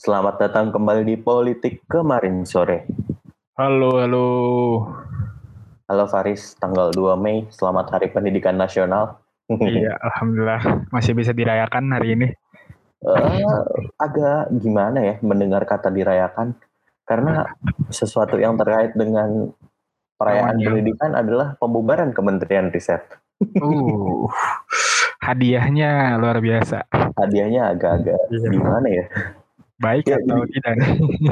Selamat datang kembali di Politik kemarin sore. Halo, halo. Halo Faris, tanggal 2 Mei, selamat Hari Pendidikan Nasional. iya, alhamdulillah masih bisa dirayakan hari ini. Uh, agak gimana ya mendengar kata dirayakan karena sesuatu yang terkait dengan perayaan oh, pendidikan adalah pembubaran Kementerian Riset. Uh, hadiahnya luar biasa. Hadiahnya agak-agak iya. gimana ya? Baik ya, atau jadi, tidak?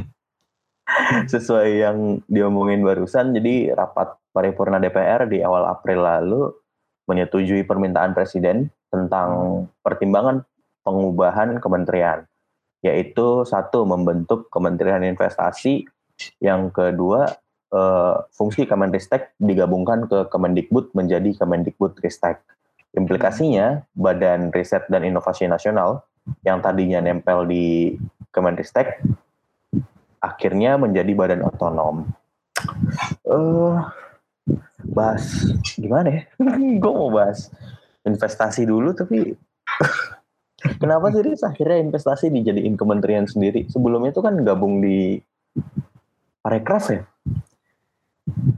sesuai yang diomongin barusan, jadi rapat paripurna DPR di awal April lalu menyetujui permintaan Presiden tentang pertimbangan pengubahan kementerian, yaitu satu membentuk Kementerian Investasi, yang kedua eh, fungsi Kemenristek digabungkan ke Kemendikbud menjadi Kemendikbudristek. Implikasinya, Badan Riset dan Inovasi Nasional yang tadinya nempel di Kemenristek akhirnya menjadi badan otonom. Uh, bahas gimana ya? Gue mau bahas investasi dulu tapi kenapa sih Riz akhirnya investasi dijadiin kementerian sendiri? Sebelumnya itu kan gabung di Parekraf ya?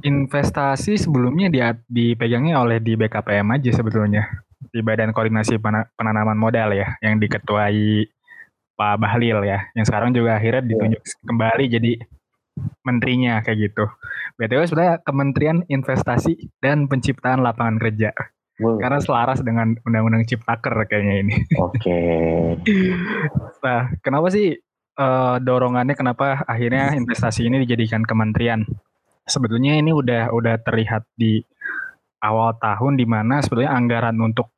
Investasi sebelumnya dia dipegangnya oleh di BKPM aja sebetulnya di Badan Koordinasi Penanaman Modal ya yang diketuai Pak Bahlil ya yang sekarang juga akhirnya iya. ditunjuk kembali jadi menterinya kayak gitu. BTW sebenarnya Kementerian Investasi dan Penciptaan Lapangan Kerja. Wow. Karena selaras dengan Undang-Undang Ciptaker kayaknya ini. Oke. Okay. nah, kenapa sih uh, dorongannya kenapa akhirnya investasi ini dijadikan kementerian? Sebetulnya ini udah udah terlihat di awal tahun di mana sebetulnya anggaran untuk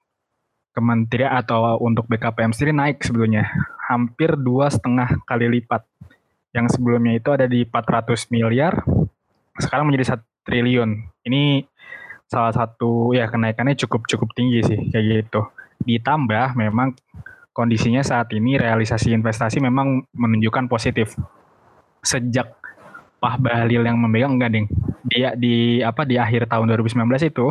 kementerian atau untuk BKPM sendiri naik sebetulnya hampir dua setengah kali lipat yang sebelumnya itu ada di 400 miliar, sekarang menjadi satu triliun. Ini salah satu ya kenaikannya cukup cukup tinggi sih kayak gitu. Ditambah memang kondisinya saat ini realisasi investasi memang menunjukkan positif. Sejak Pak Bahlil yang memegang enggak ding. Dia di apa di akhir tahun 2019 itu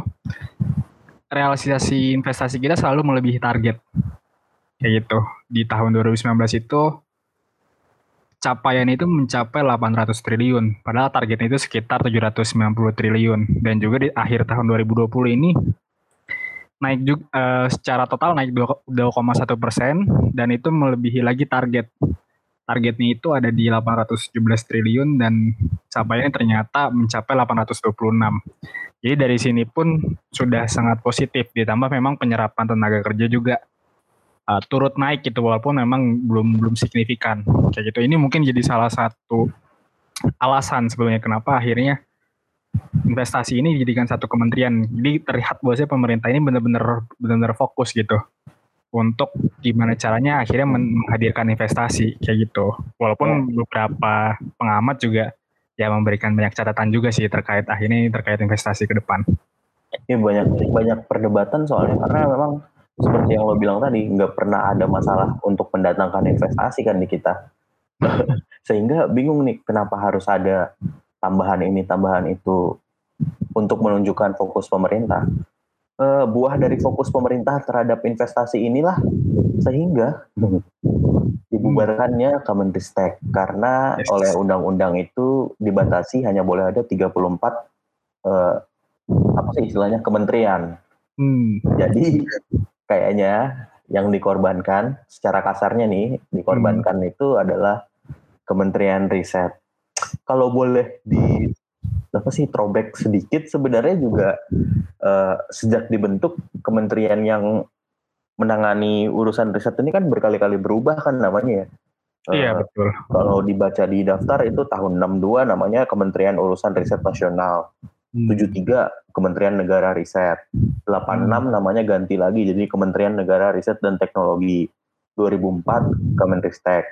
realisasi investasi kita selalu melebihi target. Kayak gitu. Di tahun 2019 itu capaian itu mencapai 800 triliun, padahal targetnya itu sekitar 790 triliun. Dan juga di akhir tahun 2020 ini naik juga uh, secara total naik 2,1 persen dan itu melebihi lagi target. Targetnya itu ada di 817 triliun dan capaiannya ternyata mencapai 826. Jadi dari sini pun sudah sangat positif ditambah memang penyerapan tenaga kerja juga uh, turut naik gitu walaupun memang belum belum signifikan kayak gitu. Ini mungkin jadi salah satu alasan sebetulnya kenapa akhirnya investasi ini dijadikan satu kementerian. Jadi terlihat bahwa pemerintah ini benar-benar benar-benar fokus gitu untuk gimana caranya akhirnya menghadirkan investasi kayak gitu. Walaupun beberapa pengamat juga ya memberikan banyak catatan juga sih terkait akhirnya terkait investasi ke depan. Ini banyak banyak perdebatan soalnya karena memang seperti yang lo bilang tadi nggak pernah ada masalah untuk mendatangkan investasi kan di kita sehingga bingung nih kenapa harus ada tambahan ini tambahan itu untuk menunjukkan fokus pemerintah e, buah dari fokus pemerintah terhadap investasi inilah sehingga dibubarkannya Kemenristek karena yes. oleh undang-undang itu dibatasi hanya boleh ada 34 eh, apa sih istilahnya kementerian. Hmm. Jadi kayaknya yang dikorbankan secara kasarnya nih dikorbankan hmm. itu adalah Kementerian Riset. Kalau boleh di apa sih throwback sedikit sebenarnya juga uh, sejak dibentuk kementerian yang menangani urusan riset ini kan berkali-kali berubah kan namanya ya. Iya uh, betul. Kalau dibaca di daftar itu tahun 62 namanya Kementerian Urusan Riset Nasional. 73 hmm. Kementerian Negara Riset. 86 hmm. namanya ganti lagi jadi Kementerian Negara Riset dan Teknologi. 2004 Kemenristek.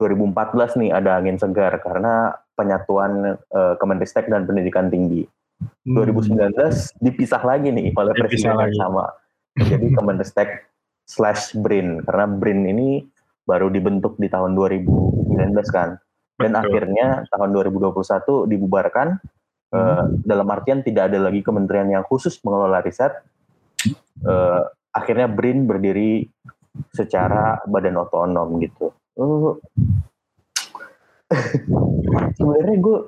2014 nih ada angin segar karena penyatuan uh, Kemenristek dan Pendidikan Tinggi. Hmm. 2019 dipisah lagi nih oleh presiden yang sama. Jadi Kemenristek slash BRIN karena BRIN ini baru dibentuk di tahun 2019 kan. Dan Betul. akhirnya tahun 2021 dibubarkan Uh, dalam artian tidak ada lagi kementerian yang khusus mengelola riset. Uh, akhirnya BRIN berdiri secara badan otonom gitu. Uh, Sebenarnya gue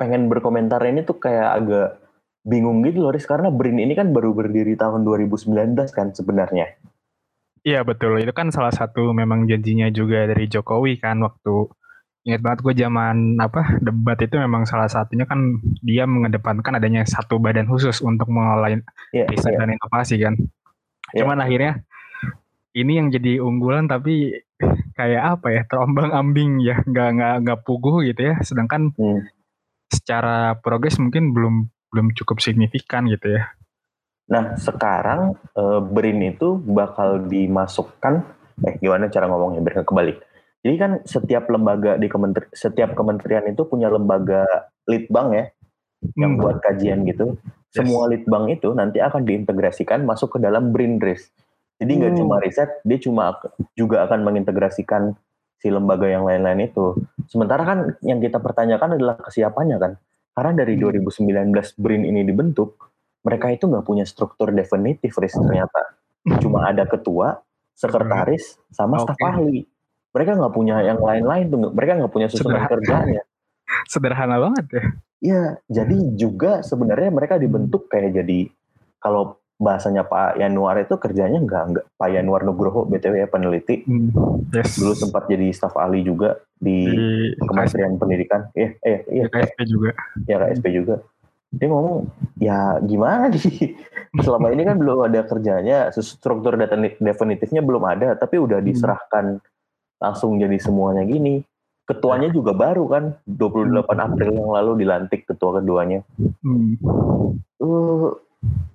pengen berkomentar ini tuh kayak agak bingung gitu loh, Riz, karena BRIN ini kan baru berdiri tahun 2019 kan sebenarnya. Iya betul, itu kan salah satu memang janjinya juga dari Jokowi kan waktu ingat banget gue zaman apa debat itu memang salah satunya kan dia mengedepankan adanya satu badan khusus untuk mengelola yeah, riset yeah. dan inovasi kan. Yeah. Cuman akhirnya ini yang jadi unggulan tapi kayak apa ya terombang ambing ya nggak nggak nggak puguh gitu ya. Sedangkan hmm. secara progres mungkin belum belum cukup signifikan gitu ya. Nah sekarang e, BRIN itu bakal dimasukkan, eh gimana cara ngomongnya biar kebalik. Jadi kan setiap lembaga di kementeri, setiap kementerian itu punya lembaga litbang ya, hmm. yang buat kajian gitu. Yes. Semua litbang itu nanti akan diintegrasikan masuk ke dalam BRINDRIS. Jadi nggak hmm. cuma riset, dia cuma juga akan mengintegrasikan si lembaga yang lain-lain itu. Sementara kan yang kita pertanyakan adalah kesiapannya kan. Karena dari 2019 hmm. BRIN ini dibentuk, mereka itu nggak punya struktur definitif, Riz, ternyata. Cuma ada ketua, sekretaris, sama okay. staf ahli. Mereka nggak punya yang lain-lain tuh, mereka nggak punya susunan kerjanya. Sederhana banget ya. Iya, jadi juga sebenarnya mereka dibentuk kayak jadi kalau bahasanya Pak Yanuar itu kerjanya enggak enggak Pak Yanuar Nugroho BTW ya peneliti. Hmm, yes. Dulu sempat jadi staf ahli juga di, di Kementerian KSP. Pendidikan. Iya, eh, iya. KSP juga. Ya KSP juga. Dia ngomong, ya gimana nih? Selama ini kan belum ada kerjanya, struktur data definitifnya belum ada, tapi udah hmm. Langsung jadi semuanya gini. Ketuanya juga baru kan, 28 hmm. April yang lalu dilantik ketua keduanya. Hmm. Uh,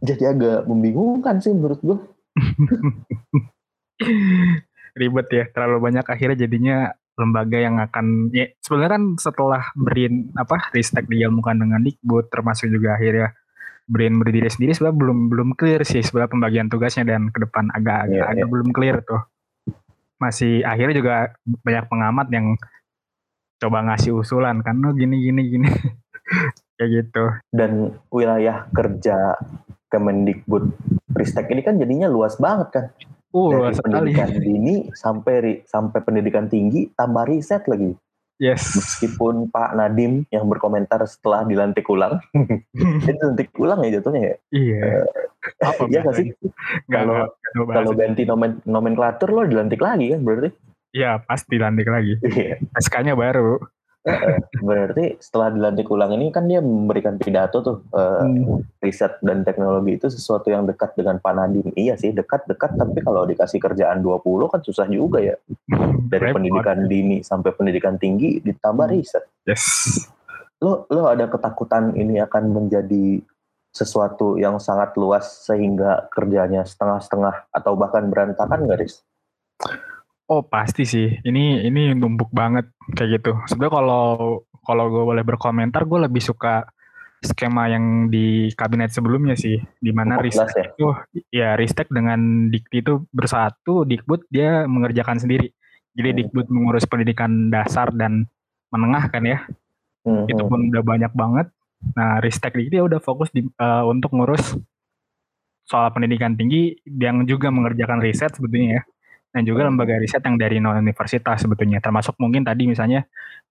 jadi agak membingungkan sih menurut gue. Ribet ya, terlalu banyak akhirnya jadinya lembaga yang akan ya sebenarnya kan setelah Brin apa Ristek diilmukan dengan Dikbud termasuk juga akhirnya Brin berdiri sendiri sebenarnya belum belum clear sih sebenarnya pembagian tugasnya dan ke depan agak agak, yeah, agak yeah. belum clear tuh masih akhirnya juga banyak pengamat yang coba ngasih usulan kan oh, gini gini gini. Kayak gitu. Dan wilayah kerja Kemendikbud Ristek ini kan jadinya luas banget kan. Uh, dari pendidikan sekali. dini sampai sampai pendidikan tinggi tambah riset lagi Yes. Meskipun Pak Nadim yang berkomentar setelah dilantik ulang, itu dilantik ulang ya jatuhnya ya. Iya. Uh, Apa iya gak sih? Kalau kalau ganti nomen, nomenklatur lo dilantik lagi kan berarti? Iya pasti dilantik lagi. Iya. SK-nya baru berarti setelah dilantik ulang ini kan dia memberikan pidato tuh uh, hmm. riset dan teknologi itu sesuatu yang dekat dengan Pak Nadiem. Iya sih dekat-dekat tapi kalau dikasih kerjaan 20 kan susah juga ya. Dari Repot. pendidikan dini sampai pendidikan tinggi ditambah hmm. riset. Yes. Lo lo ada ketakutan ini akan menjadi sesuatu yang sangat luas sehingga kerjanya setengah-setengah atau bahkan berantakan nggak, Riz? Oh pasti sih, ini ini numpuk banget kayak gitu. Sebenarnya kalau kalau gue boleh berkomentar, gue lebih suka skema yang di kabinet sebelumnya sih, di mana Ristek ya? itu ya Ristek dengan Dikti itu bersatu, Dikbud dia mengerjakan sendiri. Jadi hmm. Dikbud mengurus pendidikan dasar dan menengah kan ya, hmm. itu pun udah banyak banget. Nah Ristek Dikti udah fokus di, uh, untuk ngurus soal pendidikan tinggi yang juga mengerjakan riset sebetulnya ya dan juga lembaga riset yang dari non universitas sebetulnya. Termasuk mungkin tadi misalnya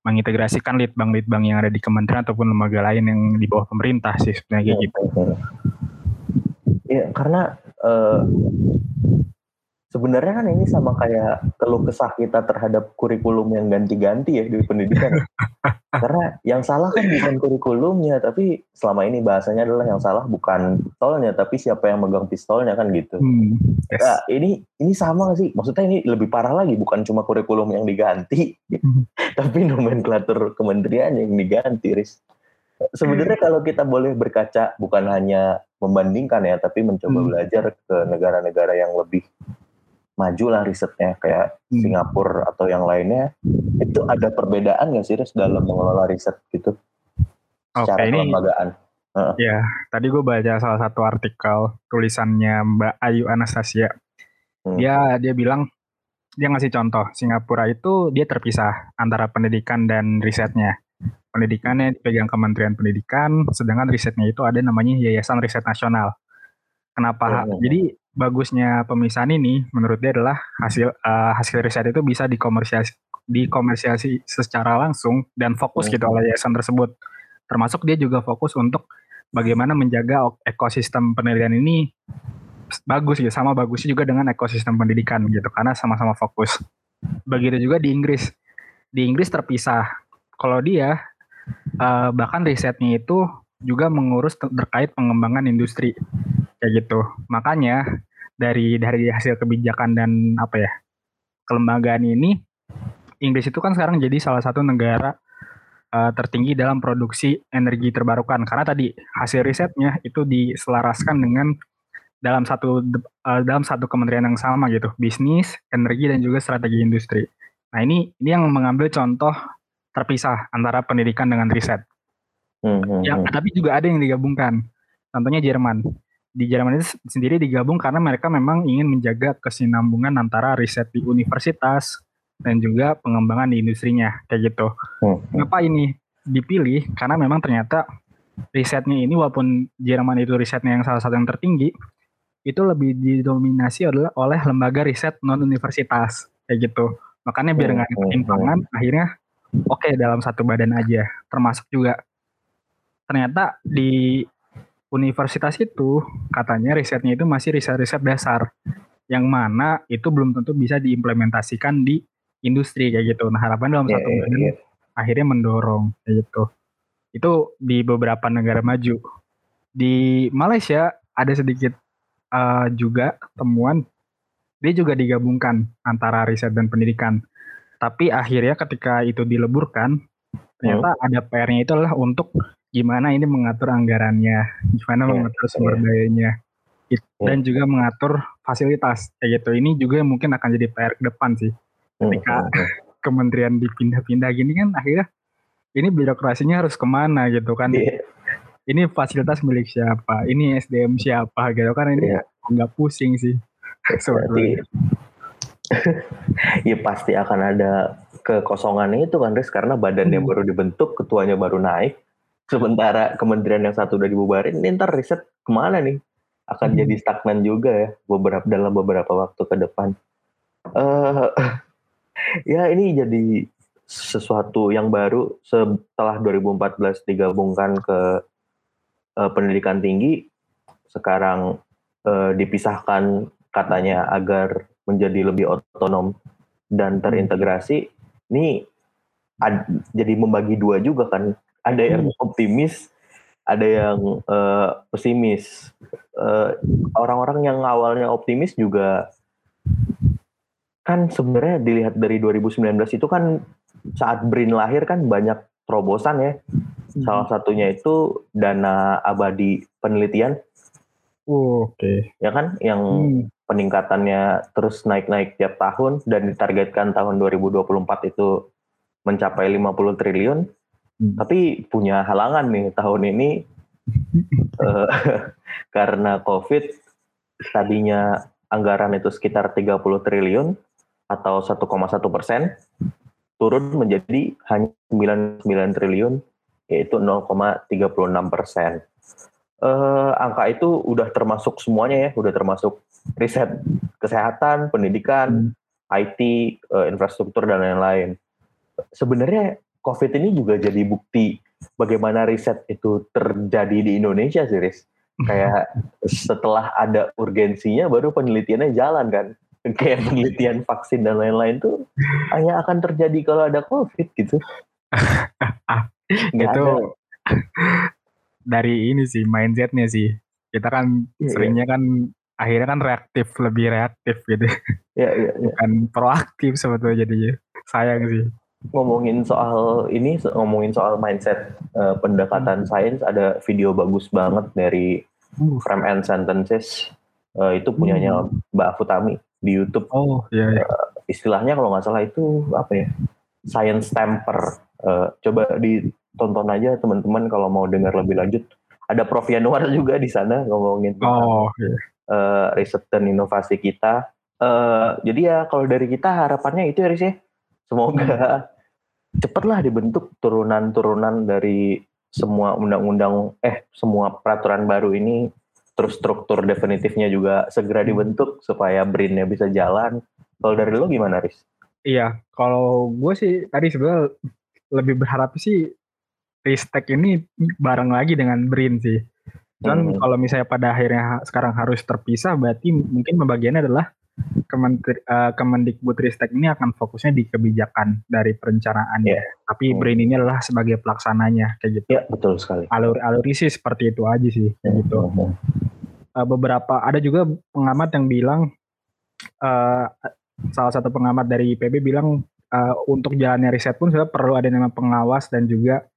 mengintegrasikan litbang-litbang yang ada di kementerian ataupun lembaga lain yang di bawah pemerintah sih sebenarnya gitu. Iya karena uh, sebenarnya kan ini sama kayak keluh kesah kita terhadap kurikulum yang ganti-ganti ya di pendidikan. Karena yang salah kan bukan kurikulumnya, tapi selama ini bahasanya adalah yang salah bukan pistolnya, tapi siapa yang megang pistolnya kan gitu. Hmm, yes. Nah, ini ini sama gak sih? Maksudnya ini lebih parah lagi, bukan cuma kurikulum yang diganti, hmm. tapi nomenklatur kementerian yang diganti, Riz. Sebenarnya kalau kita boleh berkaca bukan hanya membandingkan ya, tapi mencoba hmm. belajar ke negara-negara yang lebih maju lah risetnya kayak hmm. Singapura atau yang lainnya itu ada perbedaan nggak sih Riz dalam mengelola riset gitu okay, kelembagaan? Uh. Ya, tadi gue baca salah satu artikel tulisannya Mbak Ayu Anastasia. Hmm. Dia dia bilang dia ngasih contoh Singapura itu dia terpisah antara pendidikan dan risetnya. Pendidikannya dipegang Kementerian Pendidikan, sedangkan risetnya itu ada namanya Yayasan Riset Nasional. Kenapa? Hmm. Jadi bagusnya pemisahan ini menurut dia adalah hasil uh, hasil riset itu bisa dikomersialisasi dikomersialisasi secara langsung dan fokus gitu oleh yayasan tersebut. Termasuk dia juga fokus untuk bagaimana menjaga ekosistem penelitian ini bagus gitu, sama bagusnya juga dengan ekosistem pendidikan gitu, karena sama-sama fokus. Begitu juga di Inggris. Di Inggris terpisah. Kalau dia uh, bahkan risetnya itu juga mengurus terkait pengembangan industri kayak gitu. Makanya dari dari hasil kebijakan dan apa ya kelembagaan ini Inggris itu kan sekarang jadi salah satu negara uh, tertinggi dalam produksi energi terbarukan. Karena tadi hasil risetnya itu diselaraskan dengan dalam satu uh, dalam satu kementerian yang sama gitu. Bisnis energi dan juga strategi industri. Nah ini ini yang mengambil contoh terpisah antara pendidikan dengan riset. Hmm, yang hmm. tapi juga ada yang digabungkan. Contohnya Jerman di Jerman itu sendiri digabung karena mereka memang ingin menjaga kesinambungan antara riset di universitas dan juga pengembangan di industrinya kayak gitu. Hmm. Kenapa ini dipilih? Karena memang ternyata risetnya ini walaupun Jerman itu risetnya yang salah satu yang tertinggi, itu lebih didominasi adalah oleh lembaga riset non universitas kayak gitu. Makanya biar nggak ada ketimpangan, akhirnya oke okay, dalam satu badan aja. Termasuk juga ternyata di universitas itu katanya risetnya itu masih riset-riset dasar yang mana itu belum tentu bisa diimplementasikan di industri kayak gitu. Nah harapan dalam yeah, satu yeah, yeah. akhirnya mendorong kayak gitu. Itu di beberapa negara maju. Di Malaysia ada sedikit uh, juga temuan dia juga digabungkan antara riset dan pendidikan. Tapi akhirnya ketika itu dileburkan, ternyata hmm. ada PR-nya itu adalah untuk gimana ini mengatur anggarannya, gimana yeah, mengatur sumber yeah. dayanya, yeah. dan juga mengatur fasilitas kayak gitu. Ini juga mungkin akan jadi PR ke depan sih. Ketika mm-hmm. kementerian dipindah-pindah gini kan akhirnya ini birokrasinya harus ke mana gitu kan? Yeah. Ini fasilitas milik siapa? Ini SDM siapa gitu kan? Ini yeah. nggak pusing sih. Berarti, ya pasti akan ada kekosongan itu kan Riz karena badannya hmm. baru dibentuk, ketuanya baru naik, sementara kementerian yang satu udah dibubarin ini ntar riset ke mana nih? Akan hmm. jadi stagnan juga ya beberapa dalam beberapa waktu ke depan. Uh, ya ini jadi sesuatu yang baru setelah 2014 digabungkan ke uh, pendidikan tinggi. Sekarang uh, dipisahkan katanya agar menjadi lebih otonom dan terintegrasi. Ini ad, jadi membagi dua juga kan ada yang hmm. optimis ada yang uh, pesimis eh, orang-orang yang awalnya optimis juga kan sebenarnya dilihat dari 2019 itu kan saat Brin lahir kan banyak terobosan ya hmm. salah satunya itu dana abadi penelitian oh, oke okay. ya kan yang hmm. peningkatannya terus naik-naik tiap tahun dan ditargetkan tahun 2024 itu mencapai 50 triliun Hmm. Tapi punya halangan nih tahun ini uh, karena COVID tadinya anggaran itu sekitar 30 triliun atau 1,1 persen turun menjadi hanya 99 triliun yaitu 0,36 persen. Uh, angka itu udah termasuk semuanya ya, udah termasuk riset kesehatan, pendidikan, hmm. IT, uh, infrastruktur dan lain-lain. Sebenarnya COVID ini juga jadi bukti bagaimana riset itu terjadi di Indonesia sih, Riz. Kayak setelah ada urgensinya baru penelitiannya jalan kan. Kayak penelitian vaksin dan lain-lain tuh hanya akan terjadi kalau ada COVID gitu. Gak itu ada. dari ini sih mindsetnya sih. Kita kan yeah, seringnya yeah. kan akhirnya kan reaktif lebih reaktif gitu. Iya iya. iya. Bukan proaktif sebetulnya jadinya. Sayang sih ngomongin soal ini ngomongin soal mindset uh, pendekatan hmm. sains ada video bagus banget dari uh. Frame and Sentences uh, itu punyanya hmm. Mbak Futami di YouTube. Oh iya. iya. Uh, istilahnya kalau nggak salah itu apa ya? Science temper. Uh, coba ditonton aja teman-teman kalau mau dengar lebih lanjut. Ada Prof Yanuar juga di sana ngomongin oh, iya. uh, riset dan inovasi kita. Uh, jadi ya kalau dari kita harapannya itu ya Riz ya. Semoga cepatlah dibentuk turunan-turunan dari semua undang-undang eh semua peraturan baru ini terus struktur definitifnya juga segera hmm. dibentuk supaya BRIN-nya bisa jalan. Kalau dari lo gimana, Riz? Iya, kalau gue sih tadi sebenarnya lebih berharap sih Ristek ini bareng lagi dengan Brin sih. Dan hmm. kalau misalnya pada akhirnya sekarang harus terpisah, berarti mungkin pembagiannya adalah Kementeri, uh, Kemendikbud Ristek ini akan fokusnya di kebijakan dari perencanaan yeah. Tapi hmm. BRIN ini adalah sebagai pelaksananya kayak gitu. Ya yeah, betul sekali. Alur alur sih seperti itu aja sih kayak hmm. gitu. Hmm. Uh, beberapa ada juga pengamat yang bilang uh, salah satu pengamat dari IPB bilang uh, untuk jalannya riset pun sudah perlu ada nama pengawas dan juga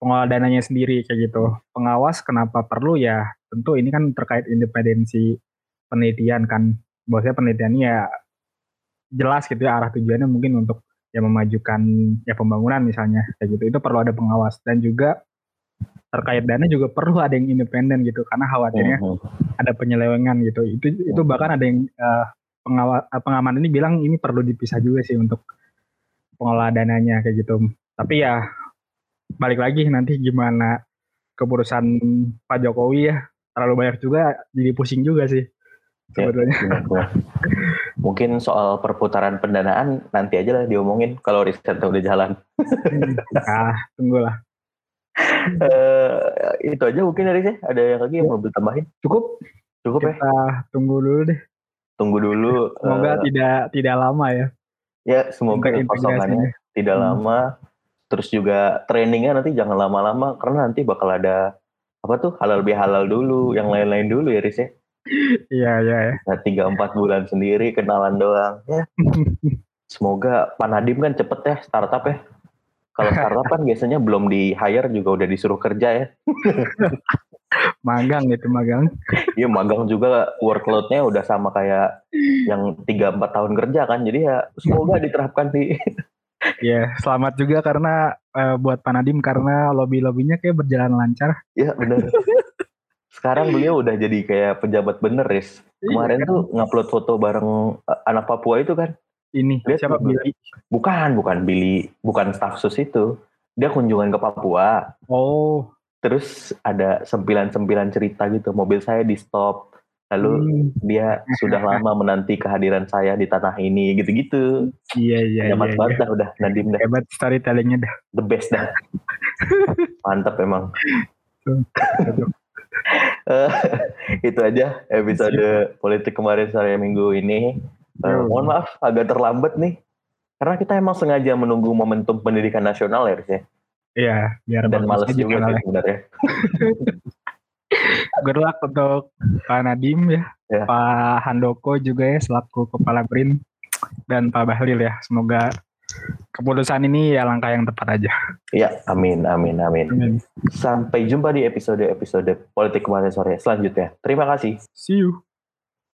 pengelola dananya sendiri kayak gitu. Pengawas kenapa perlu ya? Tentu ini kan terkait independensi penelitian kan bahwasanya penelitiannya ya jelas gitu ya arah tujuannya mungkin untuk ya memajukan ya pembangunan misalnya kayak gitu. Itu perlu ada pengawas dan juga terkait dana juga perlu ada yang independen gitu karena khawatirnya uh ada penyelewengan gitu. Itu itu bahkan ada yang uh, pengawas pengaman ini bilang ini perlu dipisah juga sih untuk pengelola dananya kayak gitu. Tapi ya balik lagi nanti gimana keputusan Pak Jokowi ya terlalu banyak juga jadi pusing juga sih sebetulnya. Ya, Mungkin soal perputaran pendanaan nanti aja lah diomongin kalau riset udah jalan. ah, tunggulah. uh, itu aja mungkin dari saya. Ada yang lagi yang mau ditambahin? Cukup. Cukup Kita ya. Tunggu dulu deh. Tunggu dulu. Semoga uh, tidak tidak lama ya. Ya, semoga kosongannya tidak hmm. lama. Terus juga trainingnya nanti jangan lama-lama karena nanti bakal ada apa tuh halal bihalal dulu, yang lain-lain dulu ya Riz ya. Iya iya. Ya. Nah, tiga empat bulan sendiri kenalan doang. Ya. Semoga Pak Nadim kan cepet ya startup ya. Kalau startup kan biasanya belum di hire juga udah disuruh kerja ya. magang gitu magang. Iya magang juga workloadnya udah sama kayak yang tiga empat tahun kerja kan. Jadi ya semoga diterapkan di. Ya, selamat juga karena uh, buat Pak Nadim karena lobby-lobbynya kayak berjalan lancar. Iya, benar. Sekarang beliau udah jadi kayak pejabat bener, Riz. Iya, Kemarin iya, tuh ngupload foto bareng eh, anak Papua itu kan. Ini, Dia siapa Billy? Bukan, bukan Billy. Bukan staff sus itu. Dia kunjungan ke Papua. Oh. Terus ada sembilan-sembilan cerita gitu. Mobil saya di stop. Lalu hmm. dia sudah lama menanti kehadiran saya di tanah ini gitu-gitu. Iya iya. Hebat iya, banget iya. dah udah Nadim dah. Hebat storytellingnya dah. The best dah. Mantap emang. Uh, itu aja episode politik kemarin sore minggu ini. Uh, mohon maaf agak terlambat nih. Karena kita emang sengaja menunggu momentum pendidikan nasional ya, ya. Iya, biar dan males juga sih sebenarnya. Good luck untuk Pak Nadim ya, ya, Pak Handoko juga ya selaku kepala BRIN dan Pak Bahlil ya. Semoga keputusan ini ya langkah yang tepat aja. Iya, amin, amin, amin, amin. Sampai jumpa di episode-episode politik kemarin sore selanjutnya. Terima kasih. See you.